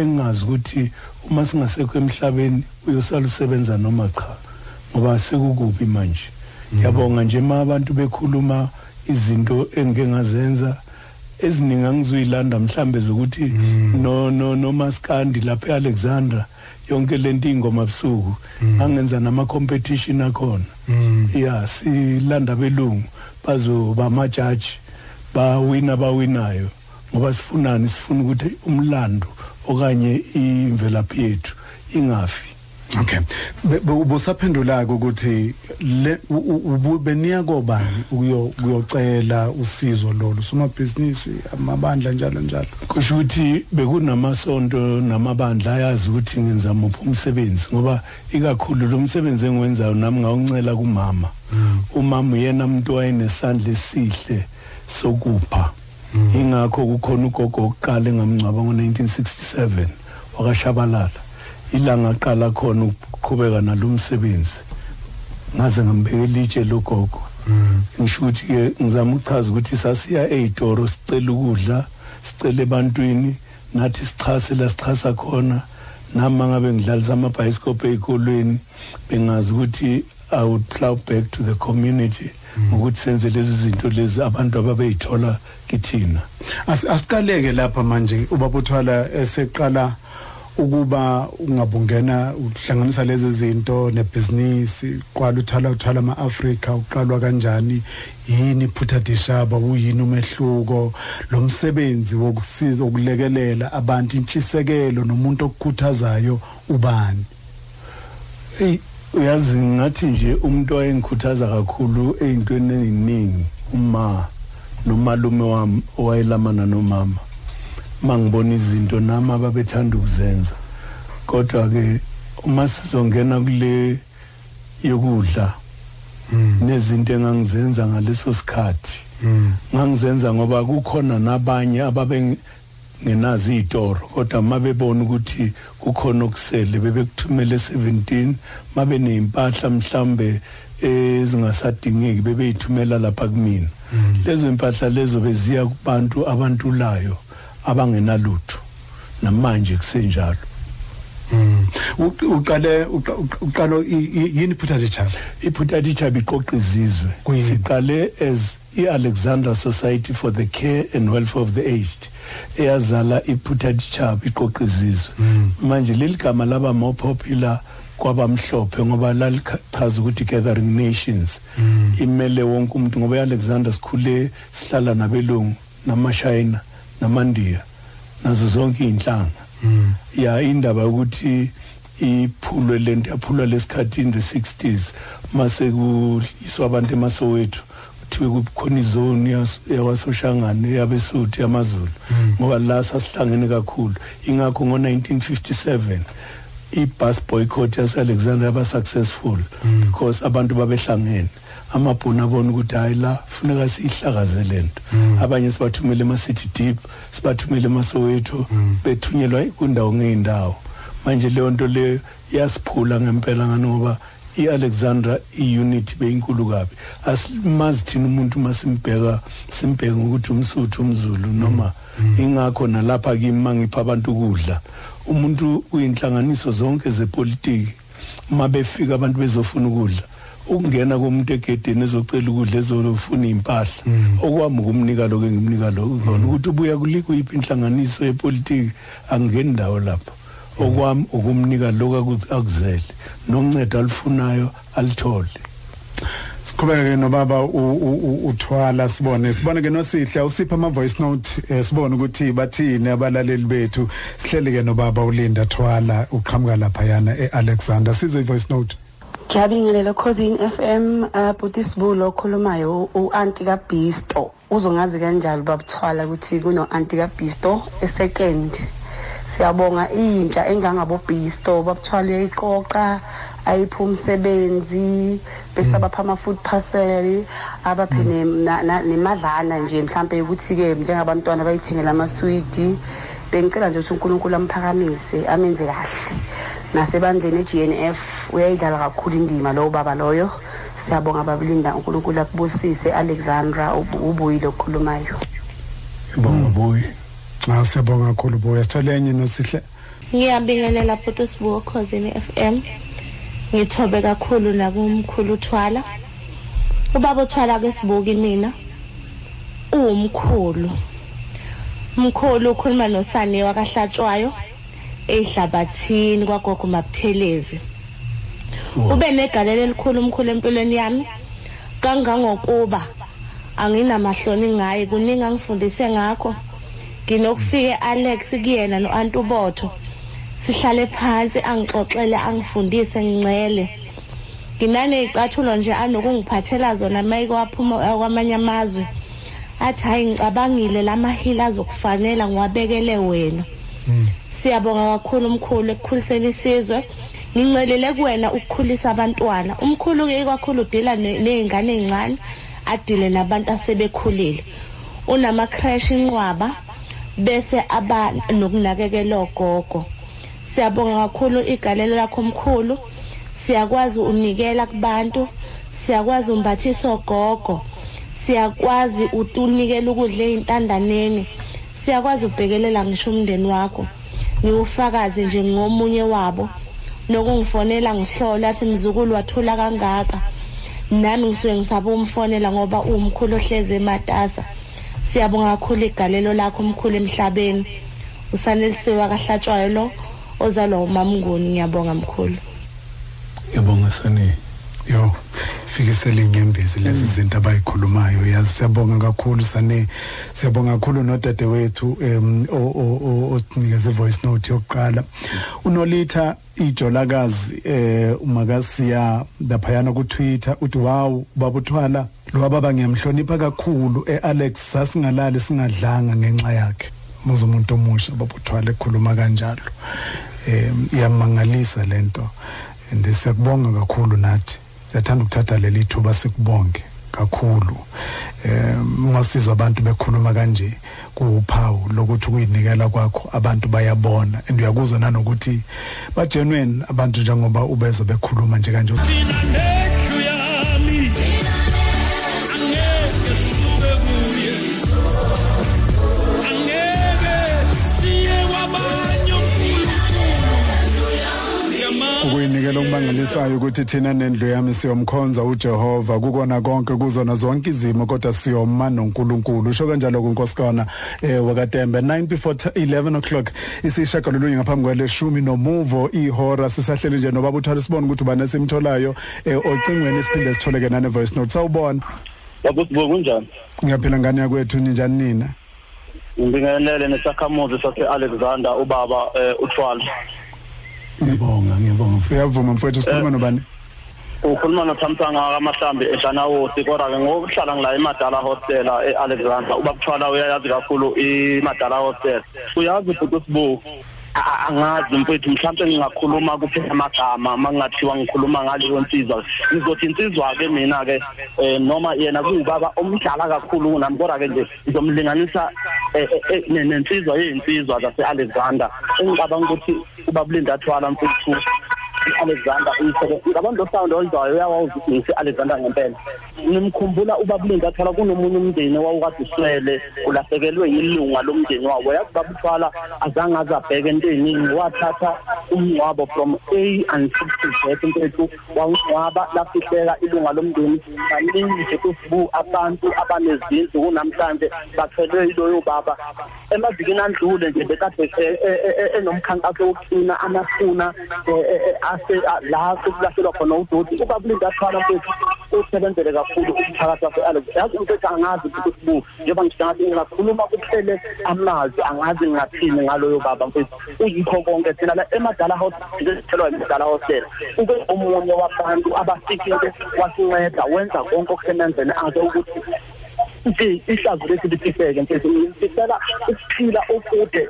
[SPEAKER 4] engazi ukuthi uma singasekho emhlabeni uyosala usebenza noma cha ngoba sekukubi manje. Ngiyabonga nje ma abantu bekhuluma izinto engike ngazenza eziningi angizuyilanda mhlambe zokuthi no no nomaskandi lapha eAlexandra yonke lento ingoma busuku angenza nama competition akhona ya silanda belungu bazoba amajaji bawina bawinayo ngoba sifunani? Sifuna ukuthi umlando okanye imvelaphi yethu ingafi.
[SPEAKER 3] Okay. Ubusaphendula ukuthi le u- u- ubu- beniya kobani ukuyo kuyocela usizo lolu somabhizinisi amabandla njalo njalo.
[SPEAKER 4] Kusho ukuthi bekunamasonto namabandla ayazi ukuthi ngenza muphi umsebenzi ngoba ikakhulu lo msebenzi engiwenzayo nami ngawuncela kumama. Umama uyena umuntu wayenesandla esihle sokupha. Ingakho kukhona ugogo oqala engamngcwaba ngo-1967 wakashabalala. Ilanga aqala khona ukuqhubeka nalo msebenzi ngaze ngambeka ilitshe logogo. Ngisho ukuthi-ke ngizama ukuchaza ukuthi sasiya ey'toro sicela ukudla sicela ebantwini nathi sichase la sichasa khona. Nami ngabe ngidlalisa amabhayisikobho ey'kolweni bengazi ukuthi i would plow back to the community ngokuthi senze lezi zinto lezi abantu ababeyithola kithina.
[SPEAKER 3] As- asiqaleke lapha manje ubabuthwala eseqala ukuba ungabungena uhlanganisa lezi zinto nebhizinisi qala uthala uthala ama-afrika uqalwa kanjani yini iphutha dishaba uyini umehluko. Lo msebenzi wokusiza ukulekelela abantu intshisekelo nomuntu okukhuthazayo ubani?
[SPEAKER 4] Ey uyazi ngathi nje umuntu owayengikhuthaza kakhulu eyintweni eziningi uma nomalume wami owayelamana nomama. Mangibona izinto nami ababethanda ukuzenza. Kodwa ke uma sizongena kule yokudla nezinto engangizenza ngaleso sikhathi ngangizenza ngoba kukhona nabanye ababengenazi izitoro kodwa mabebona ukuthi kukhona okusele bebekuthumele 17 mabe nezimpahla mhlambe ezingasadingeki bebeyithumela lapha kumina. Lezo impahla lezo beziya kubantu abantulayo. Abangenalutho. Namanje kusenjalo.
[SPEAKER 3] U- uqale uqa- uqa- uqalo yini iphutha dishaba
[SPEAKER 4] iphutha dichaba iqoqa izizwe. Siqale as i-alexandra society for the care and welfare of the aged eyazala iphutha dichaba iqoqa izizwe. Manje leli gama laba more popular kwabamhlophe ngoba lalichaza ukuthi gathering nations. Imele wonke umuntu ngoba i-alexander sikhule sihlala nabelungu namashayina. Namandiya nazo zonke iy'nhlanga. Ya indaba yokuthi iphulwe lento yaphulwa lesikhathi in the 60s mase kuyiswa abantu emasowethu kuthiwe kukhona izoni yakwasoshangane yabesuthi yamazulu ngoba la sasihlangene kakhulu. Ingakho ngo-1957 i-bus boycott yase-alexander yaba successful because abantu babehlangene. Amabhunu abona ukuthi hayi la funeka siyihlakaze le nto abanye sibathumele ema-city deep sibathumele emasowetho bethunyelwa kundawo ngey'ndawo manje leyo nto leyo yasiphula ngempela ngani ngoba i-alexandra i-unity beyinkulu kabi. Asimazi thina umuntu uma simbheka simbheke ngokuthi umsuthu umzulu noma ingakho nalapha kimi uma ngipha abantu ukudla. Umuntu uyinhlanganiso zonke zepolitiki uma befika abantu bezofuna ukudla ukungena komuntu egedeni ezocela ukudla ezofuna iy'mpahla. Okwami ukumnika lokho engimnika lokho ukuthi ubuya kuli- kuyiphi inhlanganiso yepolitiki angingeni ndawo lapho. Okwami ukumnika lokho aku- akuzele. Noncedo alufunayo alithole
[SPEAKER 3] siqhubeke nobaba uthwala sibone. Sibone ke nosihle usipha ama voice note eh, sibone ukuthi bathini abalaleli bethu. Sihleli ke nobaba ulinda thwala uqhamuka lapha yana eAlexander. Sizwe i voice note.
[SPEAKER 7] Ngiyabingelela Cousin FM uh Buti Sibulo okhulumayo uanti kaBisto. Uzongazi kanjalo babuthwala ukuthi kuno anti kaBisto esecond. Siyabonga intsha engangabo Bisto. Babuthwala iqoqa ayipha umsebenzi bese abapha ama food parcel abaphe na- nemadlana nje mhlambe ukuthi ke njengabantwana bayithengela ama sweet bengicela nje ukuthi uNkulunkulu amphakamise amenze kahle. Nasebandleni eGNF uyayidlala kakhulu indima lo baba loyo. Siyabonga babulinda uNkulunkulu akubusise. Alexandra ubu- ubuyile okhulumayo
[SPEAKER 4] ibonga boyi
[SPEAKER 3] ah siyabonga kakhulu boya sithole enye nosihle.
[SPEAKER 8] Ngiyabingelela futhi usibuko khosini FM ngithobe kakhulu nakumkhulu uthwala. Ubaba uthwala ke sibuki mina uwumkhulu. Mkhulu ukhuluma nosane wakahlatshwayo ehlabathini kwagogo mabuthelezi ube negalelo elikhulu umkhulu empilweni yami. Kangangokuba anginamahloni ngaye kuningi angifundise ngakho. Nginokufike Alex kuyena noAntubotho sihlale phansi angixoxele angifundise ngincele nginane icathulo nje anokungiphathela zona mayike waphuma kwamanye amazwe. Athi hayi ngicabangile lamahila azokufanela ngiwabekele wena. Siyabonga kakhulu umkhulu ekukhuliseni isizwe. Ngincelele kuwena ukukhulisa abantwana. Umkhulu ke kakhulu udila ne- ney'ngane ey'ncane adile nabantu asebekhulile. Unama crash inqwaba bese aba nokunakekela ogogo. Siyabonga kakhulu igalelo lakho omkhulu siyakwazi unikela kubantu. Siyakwazi umbathisa ogogo. Siyakwazi unikela ukudla ey'ntandaneni. Siyakwazi ubhekelela ngisho umndeni wakho. Ngiwufakaze nje ngomunye wabo. Nokungifonela ngihlola athi mzukulu wathula kangaka? Nami ngisuke ngisaba umfonela ngoba uwumkhulu ohleze ematasa. Siyabonga kakhulu igalelo lakho omkhulu emhlabeni. Usanelisiwe akahlatshwayo lo ozalwa umamnguni. Ngiyabonga mkhulu.
[SPEAKER 4] Ngiyabonga sani
[SPEAKER 3] yo. Fikisela inyembezi lezi zinto abayikhulumayo. Yazi siyabonga kakhulu sane. Siyabonga kakhulu nodadewethu em onikeze voice note yokuqala. Unolitha ijolakazi eh umakasiya laphayana ku Twitter uthi wow babuthwala lo baba ngiyamhlonipha kakhulu eAlex. Sasingalali singadlanga ngenxa yakhe. Muze umuntu omusha babuthwala ekhuluma kanjalo. Eh iyamangalisa lento and siyakubonga kakhulu nathi. Siyathanda ukuthatha leli thuba sikubonge kakhulu. Um ungasizwa abantu bekhuluma kanje kuwuphawu lokuthi ukuyinikela kwakho abantu bayabona. And uyakuzwa nanokuthi bagenuine abantu njengoba ubezo bekhuluma nje kanje. Ukuyinikela okumangalisayo ukuthi thina nendlu yami siyomkhonza uJehova. Kukona konke kuzona zonke izimo kodwa siyoma noNkulunkulu. Usho kanjalo kuNkosikana eh wakaTembe 9 before 11 o'clock. Isishaka lolunye ngaphambi kwaleshumi nomuvo ihora. Sisahleli nje nobaba uthwala sibone ukuthi ubane simtholayo eh ocingweni siphinde sitholeke nane voice note. Sawubona.
[SPEAKER 6] Babusibo kunjani?
[SPEAKER 3] ngiyaphila ngani yakwethu ninjani nina?
[SPEAKER 6] Ngibingelele nesakhamuzi sase Alexander ubaba eh, uthwala.
[SPEAKER 4] Ngiyabonga ngiyabonga
[SPEAKER 3] uyavuma mfowethu sikhuluma nobani?
[SPEAKER 6] Ukhuluma noThamsanqa kaMahlambi eJanawosi kodwa ke ngokuhlala ngila eMadala Hostel eAlexander ubakuthwala uyayazi kakhulu iMadala Hostel. Uyazi futhi usibu a- angazi mfethu mhlawumbe ngingakhuluma kuphela amagama mangathiwa ngikhuluma ngaleyo nsizwa. Ngizothi insizwa ke mina ke eh, noma yena kuyibaba omdala kakhulu kunami kodwa ke nje ngizomlinganisa eh, eh, eh, ne- nensizwa yeyinsizwa zase Alexander engicabanga ukuthi ubabulinda athwala mfethu. Alexander umsebenzi ngabantu sound oyizwayo uyawazi ukuthi Alexander ngempela ngimkhumbula ubabulinda athola kunomunye umndeni owawukade uswele ulahlekelwe yilunga lomndeni wawo yazi babuthwala azange azabheke into eziningi wathatha umngcwabo from A until to Z impethu wawungcwaba lafihleka ilunga lomndeni kaningi nje kusibu abantu abanezindlu kunamhlanje bathelwe yiloyo baba emavikini andlule nje bekade eh, eh, eh, enomkhankaso wokucina amafuna eh, eh, eh, ase a- la kulahlekelwa khona udoti ubabulinda athwala mfethu usebenzele kakhulu umphakathi wase-alex yazi mfethu angazi ukuthi sibu njengoba ngihlangati ngingakhuluma kuphele amazwi angazi ngingathini ngaloyo baba mfethu. Uyikho konke thina la emadala hospital sithelwa emadala hospital ube omunye wabantu abasikile wasinceda wenza konke okusemenzeni akhe ukuthi nje ihlazo lethi liphifeke mfethu ngifisela ukuphila okude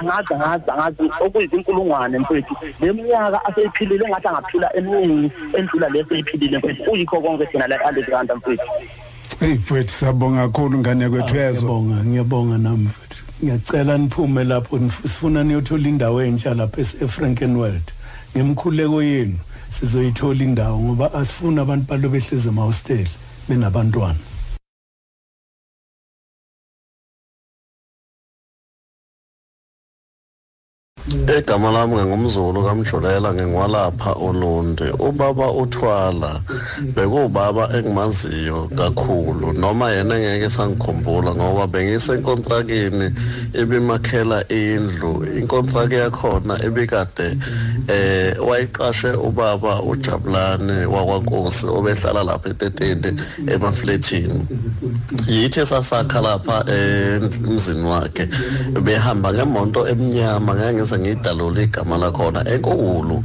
[SPEAKER 6] angazi angazi angazi okuyizinkulungwane mfethu. Leminyaka aseyiphilile engathi angaphila eminingi endlula leso eyiphilile mfethu. Uyikho konke thina la Alexander mfethu.
[SPEAKER 3] Hey mfowethu siyabonga kakhulu ngane yakwethu yezwa
[SPEAKER 4] ngiyabonga ngiyabonga nami mfethu. Ngiyacela niphume lapho nif- sifuna niyothola indawo entsha lapha eFrankenwald. Ngemkhuleko yenu sizoyithola indawo ngoba asifuna abantu balo behleze emahostel benabantwana.
[SPEAKER 9] Egama lami ngingumzulu kaMjolela ngingiwalapha uLunde. Ubaba uthwala bekuwubaba engimaziyo kakhulu noma yena ngeke sangikhumbula ngoba bengisenkontrakini ebimakhela indlu. Inkontraki yakhona ebikade eh wayiqashe ubaba uJabulane wakwaNkosi obehlala lapha eTetende emafletini. Yithi sasakha lapha emzini wakhe behamba ngemonto emnyama ngeke ngize ngidalule igama lakhona enkulu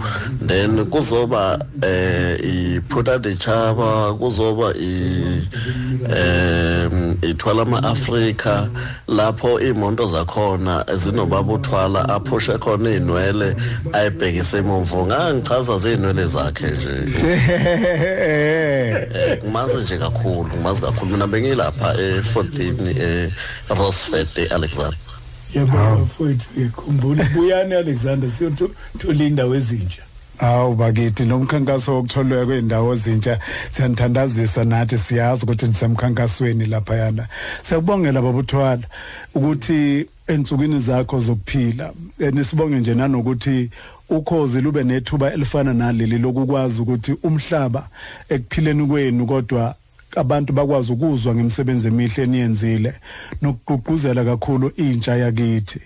[SPEAKER 9] then kuzoba eh iphutha dechaba kuzoba i em ithwala ama Africa lapho imonto zakhona zinobaba uthwala aphushe khona inwele ayibhekise emuva. Ngangichaza zinwele zakhe nje. Eh, ngimazi nje kakhulu ngimazi kakhulu. Mina bengilapha e14 eh Rosfeld eAlexander
[SPEAKER 4] yabona mfowethu ngikhumbula buyani Alexander? Siyothola indawo ezintsha.
[SPEAKER 3] Hawu bakithi nomkhankaso wokutholwa kweindawo ezintsha siyanithandazisa nathi siyazi ukuthi nisemkhankasweni lapha yana siyakubongela babuthwala ukuthi ensukwini zakho zokuphila Eh, nisibonge nje nanokuthi ukhozi lube nethuba elifana naleli lokukwazi ukuthi umhlaba ekuphileni kwenu kodwa abantu bakwazi ukuzwa ngemisebenzi emihle eniyenzile nokugqugquzela kakhulu intsha yakithi.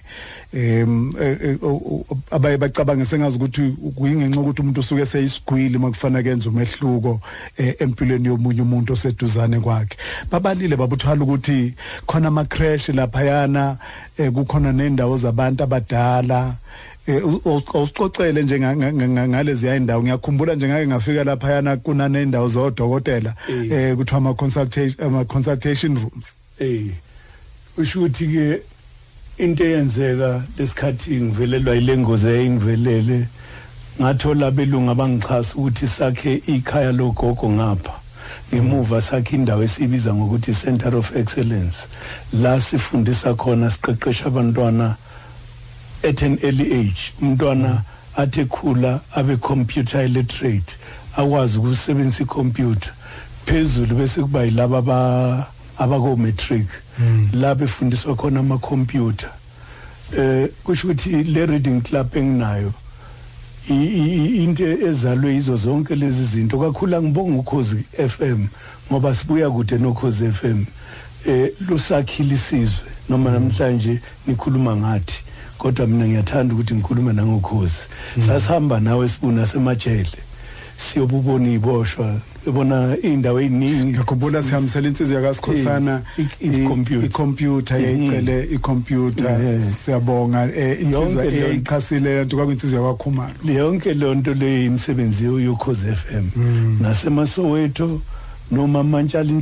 [SPEAKER 3] Em o- o- abaye bacabange sengazi ukuthi kuyingenxa ukuthi umuntu usuke seyisigwili makufana kenza umehluko eh, empilweni yomunye umuntu oseduzane kwakhe. Babalile babuthwala ukuthi khona ama crash lapha yana kukhona nendawo zabantu abadala eh, u- u- awusixoxele nje nga- nga- nga- ngalezi indawo ngiyakhumbula nje ngake ngafika lapha yana kunanendawo zodokotela
[SPEAKER 4] Eh.
[SPEAKER 3] kuthiwa ama consultation ama consultation rooms.
[SPEAKER 4] Eh usho ukuthi ke into eyenzeka lesikhathi ngivelelwa ile ngozi eyingivelele ngathola belungu abangixhasa ukuthi sakhe ikhaya logogo ngapha. Ngemuva sakhe indawo esibiza ngokuthi Center of Excellence. La sifundisa khona siqeqesha abantwana at an early age umntwana athe khula abe computer illiterate akwazi ukusebenzisa icomputer. Phezulu bese kuba yilaba aba abako matric la befundiswa khona ama computer eh kusho ukuthi le reading club enginayo into ezalwe izo zonke lezi zinto. Kakhulu ngibonga ukhozi FM ngoba sibuya kude nokhozi FM eh lusakhile isizwe noma namhlanje nikhuluma ngathi. Kodwa mina ngiyathanda ukuthi ngikhulume nangokhozi sasihamba nawe sibuna semajele siyobubona iboshwa ebona indawo eziningi
[SPEAKER 3] ngikhumbula sihambisela insizwe yakasikhosana
[SPEAKER 4] I- i- icomputer.
[SPEAKER 3] icomputer yayicele icomputer.
[SPEAKER 4] Yeah.
[SPEAKER 3] siyabonga eh, insizwa
[SPEAKER 4] Yonke leyo-
[SPEAKER 3] eyichasile lento kwakuyinsizwa yakhumalo
[SPEAKER 4] yonke lonto le imisebenzi yokhozi FM nasemasoweto noma mantshali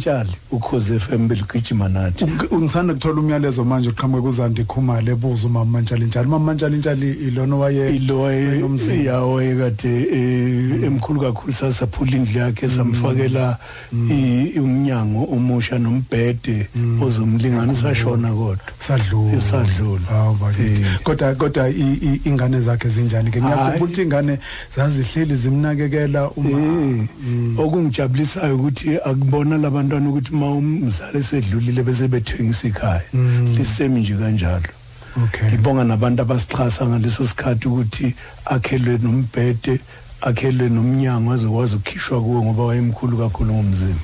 [SPEAKER 4] ukhozi FM beligijima nathi.
[SPEAKER 3] Ungisanda kuthola umyalezo manje uqhamuke kuzandi khumalo ebuza umama mantshali njalo umama mantshali njalo ilona waye
[SPEAKER 4] iloye
[SPEAKER 3] wayenomzimba.
[SPEAKER 4] iyawo ekade eh, emkhulu kakhulu sasaphula indlu yakhe samfakela i- umnyango omusha nombhede ozomlingana usashona kodwa.
[SPEAKER 3] Sadlula.
[SPEAKER 4] Sadlula.
[SPEAKER 3] hawu bakithi
[SPEAKER 4] Eh.
[SPEAKER 3] kodwa kodwa i- i- ingane zakhe zinjani? Ke ngiyakhumbula
[SPEAKER 4] Hayi.
[SPEAKER 3] ukuthi ingane zazihleli zimnakekela uma
[SPEAKER 4] Eh. Okungijabulisayo ukuthi akubona labantwana ukuthi uma umzali esedlulile bese bethengisa ikhaya lisemi nje kanjalo.
[SPEAKER 3] Okay.
[SPEAKER 4] Ngibonga nabantu abasixhasa ngaleso sikhathi ukuthi akhelwe nombhede akhelwe nomnyango azokwazi ukukhishwa kuwo ngoba wayemkhulu kakhulu ngomzimba.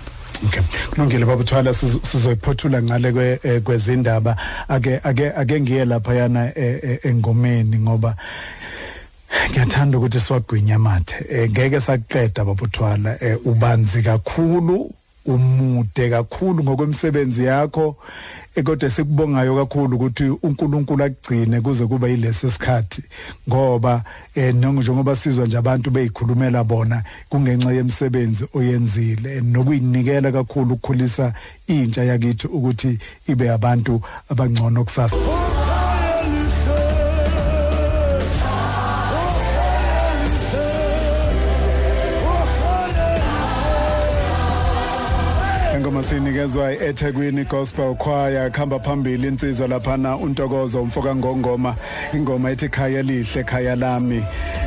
[SPEAKER 3] Okay. Kulungile babuthwala sizo- sizoyiphothula ngale eh, kwezindaba. Ake ake ake ngiye lapha yana eh, eh, engomeni ngoba ngiyathanda ukuthi siwagwinya amathe Eh, ngeke saqeda babuthwala eh, ubanzi kakhulu umude kakhulu ngokwemsebenzi yakho. Eh, kodwa sikubongayo kakhulu ukuthi uNkulunkulu akugcine kuze kuba yilesi sikhathi. Ngoba eh njengoba sizwa nje abantu beyikhulumela bona kungenxa yemsebenzi oyenzile. Eh, nokuyinikela kakhulu ukukhulisa intsha yakithi ukuthi ibe abantu abangcono kusasa. Engoma sinikezwa eThekwini Gospel Choir khamba phambili insizwa laphana untokozo umfoka ngongoma ingoma ethi khaya lihle khaya lami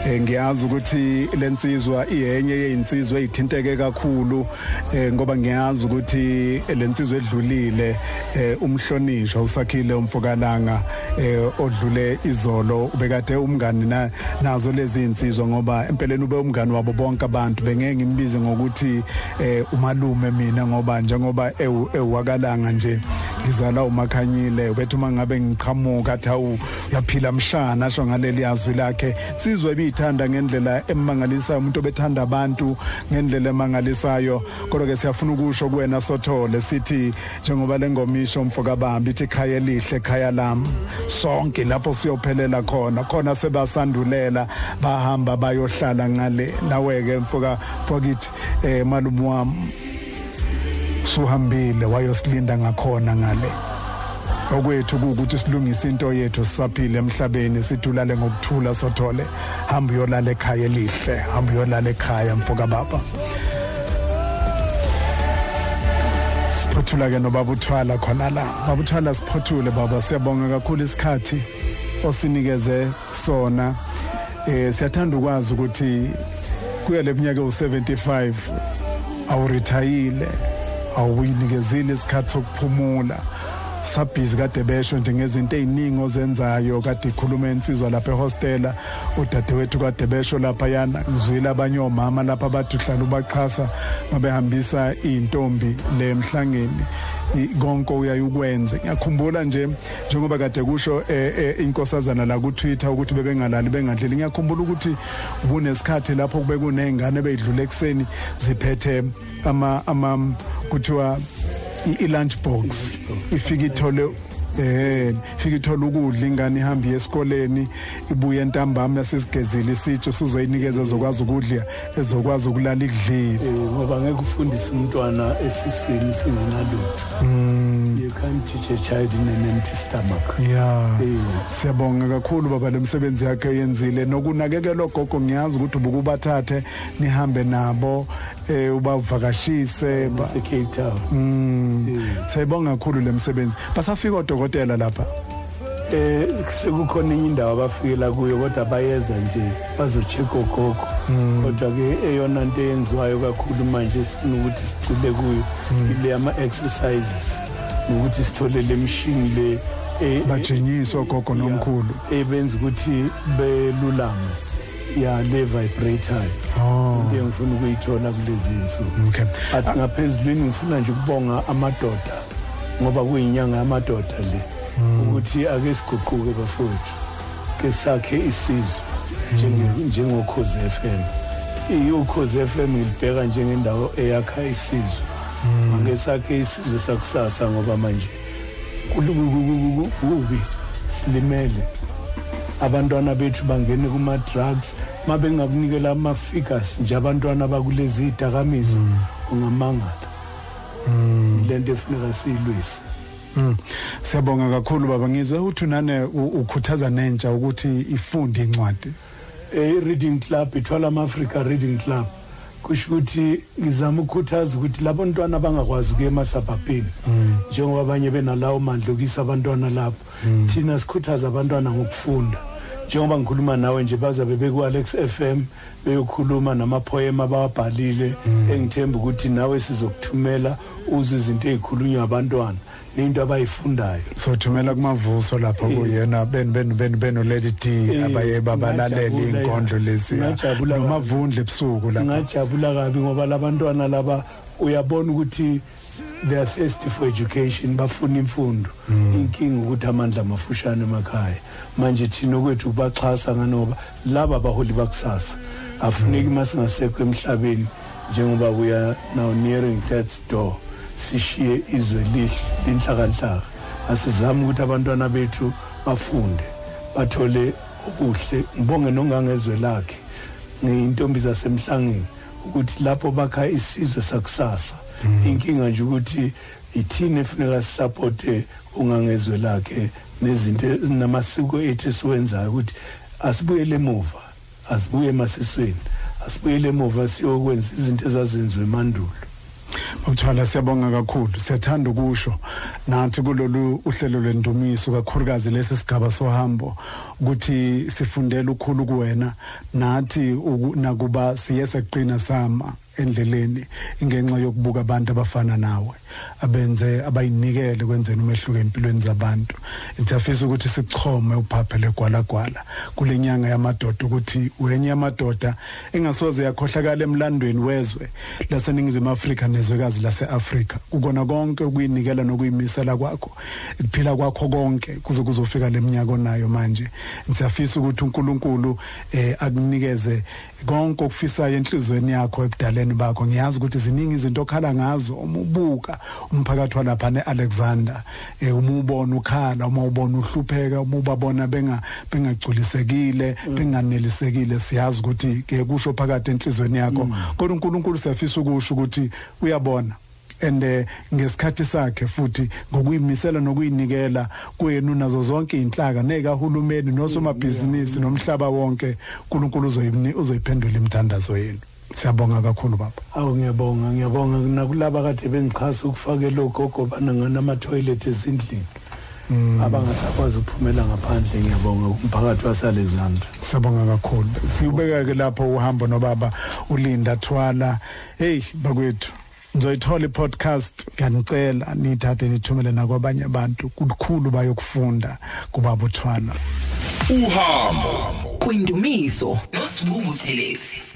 [SPEAKER 3] Eh, ngiyazi ukuthi lensizwa iyenye yezinsizwa ezithinteke kakhulu eh, ngoba ngiyazi ukuthi lensizwa edlulile eh, umhlonishwa usakhile umfokalanga odlule izolo ubekade umngani na- nazo lezi insizwa ngoba empeleni ube umngani wabo bonke abantu. Bengeke ngimbize ngokuthi umalume mina ngoba njengoba ewu- ewakalanga nje. Ngizala umakhanyile ubethi uma ngabe ngiqhamuka athi awu uyaphila mshana asho ngaleli yazwi lakhe. Sizwe ibithanda ngendlela emangalisayo umuntu obethanda abantu ngendlela emangalisayo. Kodwa ke siyafuna ukusho kuwena sothole sithi njengoba lengomisho umfoka bambi ithi khaya lihle khaya lami sonke lapho siyophelela khona khona sebasandulela bahamba bayohlala ngale. Nawe ke mfoka fokithi eh malume wami. Suhambile wayosilinda ngakhona ngale. Okwethu ukuthi silungise into yethu sisaphile emhlabeni sithulale ngokuthula sothole. Hamba uyolala ekhaya elihle hamba uyolala ekhaya mfoka baba. Siphothula ke nobaba uthwala khona la. Baba uthwala siphothule baba. Siyabonga kakhulu isikhathi osinikeze sona. Eh siyathanda ukwazi ukuthi kuye leminyaka u75 awurithayile. Awuyinikezile isikhathi sokuphumula. Sabhizi kade besho nje ngezinto eziningi ozenzayo kade ikhuluma insizwa lapha ehostela. Udadewethu kade besho lapha yana ngizwile abanye omama lapha bathi uhlala ubachasa mabehambisa intombi le emhlangeni. I- konke uyayukwenze ngiyakhumbula nje njengoba kade kusho eh, eh, inkosazana la ku Twitter ukuthi bebengalali bengadleli ngiyakhumbula ukuthi kunesikhathi lapho kube kunezingane beyidlula ekseni ziphethe ama ama kuthiwa i- i-lunch box. Ifika ithole eh fika ithola ukudla ingane ihamba esikoleni ibuye entambama yasesigezile isitsho sizoyinikeza ezokwazi ukudla ezokwazi ukulala ikudlile.
[SPEAKER 4] Eh, ngoba ngeke ufundise umntwana esiswini singenalutho. You can't teach a child in an empty stomach.
[SPEAKER 3] Ya.
[SPEAKER 4] Eh.
[SPEAKER 3] siyabonga kakhulu baba lemsebenzi yakhe oyenzile. Nokunakekela ogogo ngiyazi ukuthi ubukubathathe nihambe nabo. Eh ubavakashise ba-
[SPEAKER 4] ese-cape town
[SPEAKER 3] Mm. Siyabonga kakhulu lemsebenzi. Basafika odokotela lapha.
[SPEAKER 4] eh sekukhona indawo abafikela kuyo kodwa bayeza nje bazo-check ogogo kodwa-ke eyona nto eyenziwayo kakhulu manje esifuna ukuthi sigcile kuyo ile ama-exercises nokuthi sithole le mshini le eh,
[SPEAKER 3] Bajinyiswa ogogo nomkhulu.
[SPEAKER 4] ebenza ukuthi belulame ya le vibratory
[SPEAKER 3] Oh.
[SPEAKER 4] into engifuna ukuyithola kulezi nsuku
[SPEAKER 3] Okay.
[SPEAKER 4] athi ngaphezulwini ngifuna nje ukubonga amadoda ngoba kuyinyanga yamadoda le ukuthi ake siguquke bafowethu ke sakhe isizwe njenge- njengokhozi FM iyokhozi FM ngilibheka njengendawo eyakha isizwe ake sakhe isizwe sakusasa ngoba manje kubi silimele. Abantwana bethu bangene kuma-drugs ma bengakunikela ama-figures nje abantwana bakulezi dakamizwa ungamangala. Le nto efuneka siyilwise
[SPEAKER 3] Mm. Siyabonga kakhulu baba. Ngizwe ukuthi nane ukhuthaza nentsha ukuthi ifunde incwadi.
[SPEAKER 4] i-reading club ithwala ama-africa reading club. Kusho ukuthi ngizama ukukhuthaza ukuthi labo ntwana abangakwazi ukuya emasabhabheni njengoba abanye benalawo mandla okuyisa abantwana lapho. Thina sikhuthaza abantwana ngokufunda. Njengoba ngikhuluma nawe nje bazabe beku-alex f m beyokhuluma namaphoyema abawabhalile engithemba ukuthi nawe sizokuthumela uzwe izinto ey'khulunywa abantwana. Nento abayifundayo.
[SPEAKER 3] Sothumela kumavuso lapha
[SPEAKER 4] Eh.
[SPEAKER 3] kuyena ben ben ben ben Lady D
[SPEAKER 4] Eh,
[SPEAKER 3] abaye babalalela inkondlo lezi. Nomavundle ebusuku lapha.
[SPEAKER 4] ngajabula kabi ngoba labantwana laba uyabona ukuthi they are thirsty for education bafuna imfundo. Inkinga ukuthi amandla amafushane emakhaya. Manje thina kwethu kubaxhasa nganoba laba abaholi bakusasa afuneki masingasekho emhlabeni njengoba we are now nearing death's door. Sishiye izwe lihle linhlakanhlaka asizame ukuthi abantwana bethu bafunde bathole okuhle. Ngibonge nongangezwe lakhe ngeyintombi zasemhlangeni ukuthi lapho bakha isizwe sakusasa inkinga nje ukuthi ithini efuneka sisapothe ungangezwe lakhe nezinto namasiko ethu esiwenzayo ukuthi asibuyele emuva asibuye emasisweni asibuyele emuva siyokwenza izinto ezazenziwe emandulo.
[SPEAKER 3] Mthwala siyabonga kakhulu. Siyathanda ukusho. Nathi kulolu uhlelo lwendumiso kakhulukazi lesi sigaba sohambo ukuthi sifundele ukukhulu kuwena. Nathi nakuba siye seqina sama endleleni ingenxa yokubuka abantu abafana nawe. Abenze abayinikele kwenzeni umehluko empilweni zabantu. Ngiyafisa ukuthi sichome uphaphele gwalagwala kule nyanga yamadoda ukuthi wenye yamadoda engasoze yakhohlakala emlandweni wezwe laseningizimu Afrika nezwekazi laseAfrika. Kukona konke ukuyinikela nokuyimisela kwakho ukuphila kwakho konke kuze kuzofika leminyaka onayo manje. Ngiyafisa ukuthi uNkulunkulu eh akunikeze konke okufisayo enhlizweni yakho ebudaleni bakho. Ngiyazi ukuthi ziningi izinto okhala ngazo uma ubuka umphakathi walapha neAlexander eh uma ubona ukhala uma ubona uhlupheka uma ubabona benga bengagculisekile benganelisekile siyazi ukuthi ke kusho phakathi enhlizweni yakho. Kodwa uNkulunkulu siyafisa ukusho ukuthi uyabona. And eh, ngesikhathi sakhe futhi ngokuyimisela nokuyinikela kuyena nazo zonke inhlaka nekahulumeni nosomabhizinisi nomhlaba wonke uNkulunkulu uzoyini uzoyiphendula imithandazo yenu. Siyabonga kakhulu baba.
[SPEAKER 4] Awu ngiyabonga ngiyabonga. Nakulaba kade bengixhasa ukufakela ogogo banangana ama-toilet ezindlini. Abangasakwazi ukuphumela ngaphandle ngiyabonga. Umphakathi wase-alexandra.
[SPEAKER 3] Siyabonga kakhulu. Siubeka ke lapho uhambo nobaba ulinda thwala. Hey bakwethu nizoyithola i-podcast. Ngiyanicela niyithathe nithumele nakwabanye abantu. Kukhulu bayokufunda kubaba uthwala.
[SPEAKER 1] Uhambo
[SPEAKER 2] kwindumiso nosibungu thelezi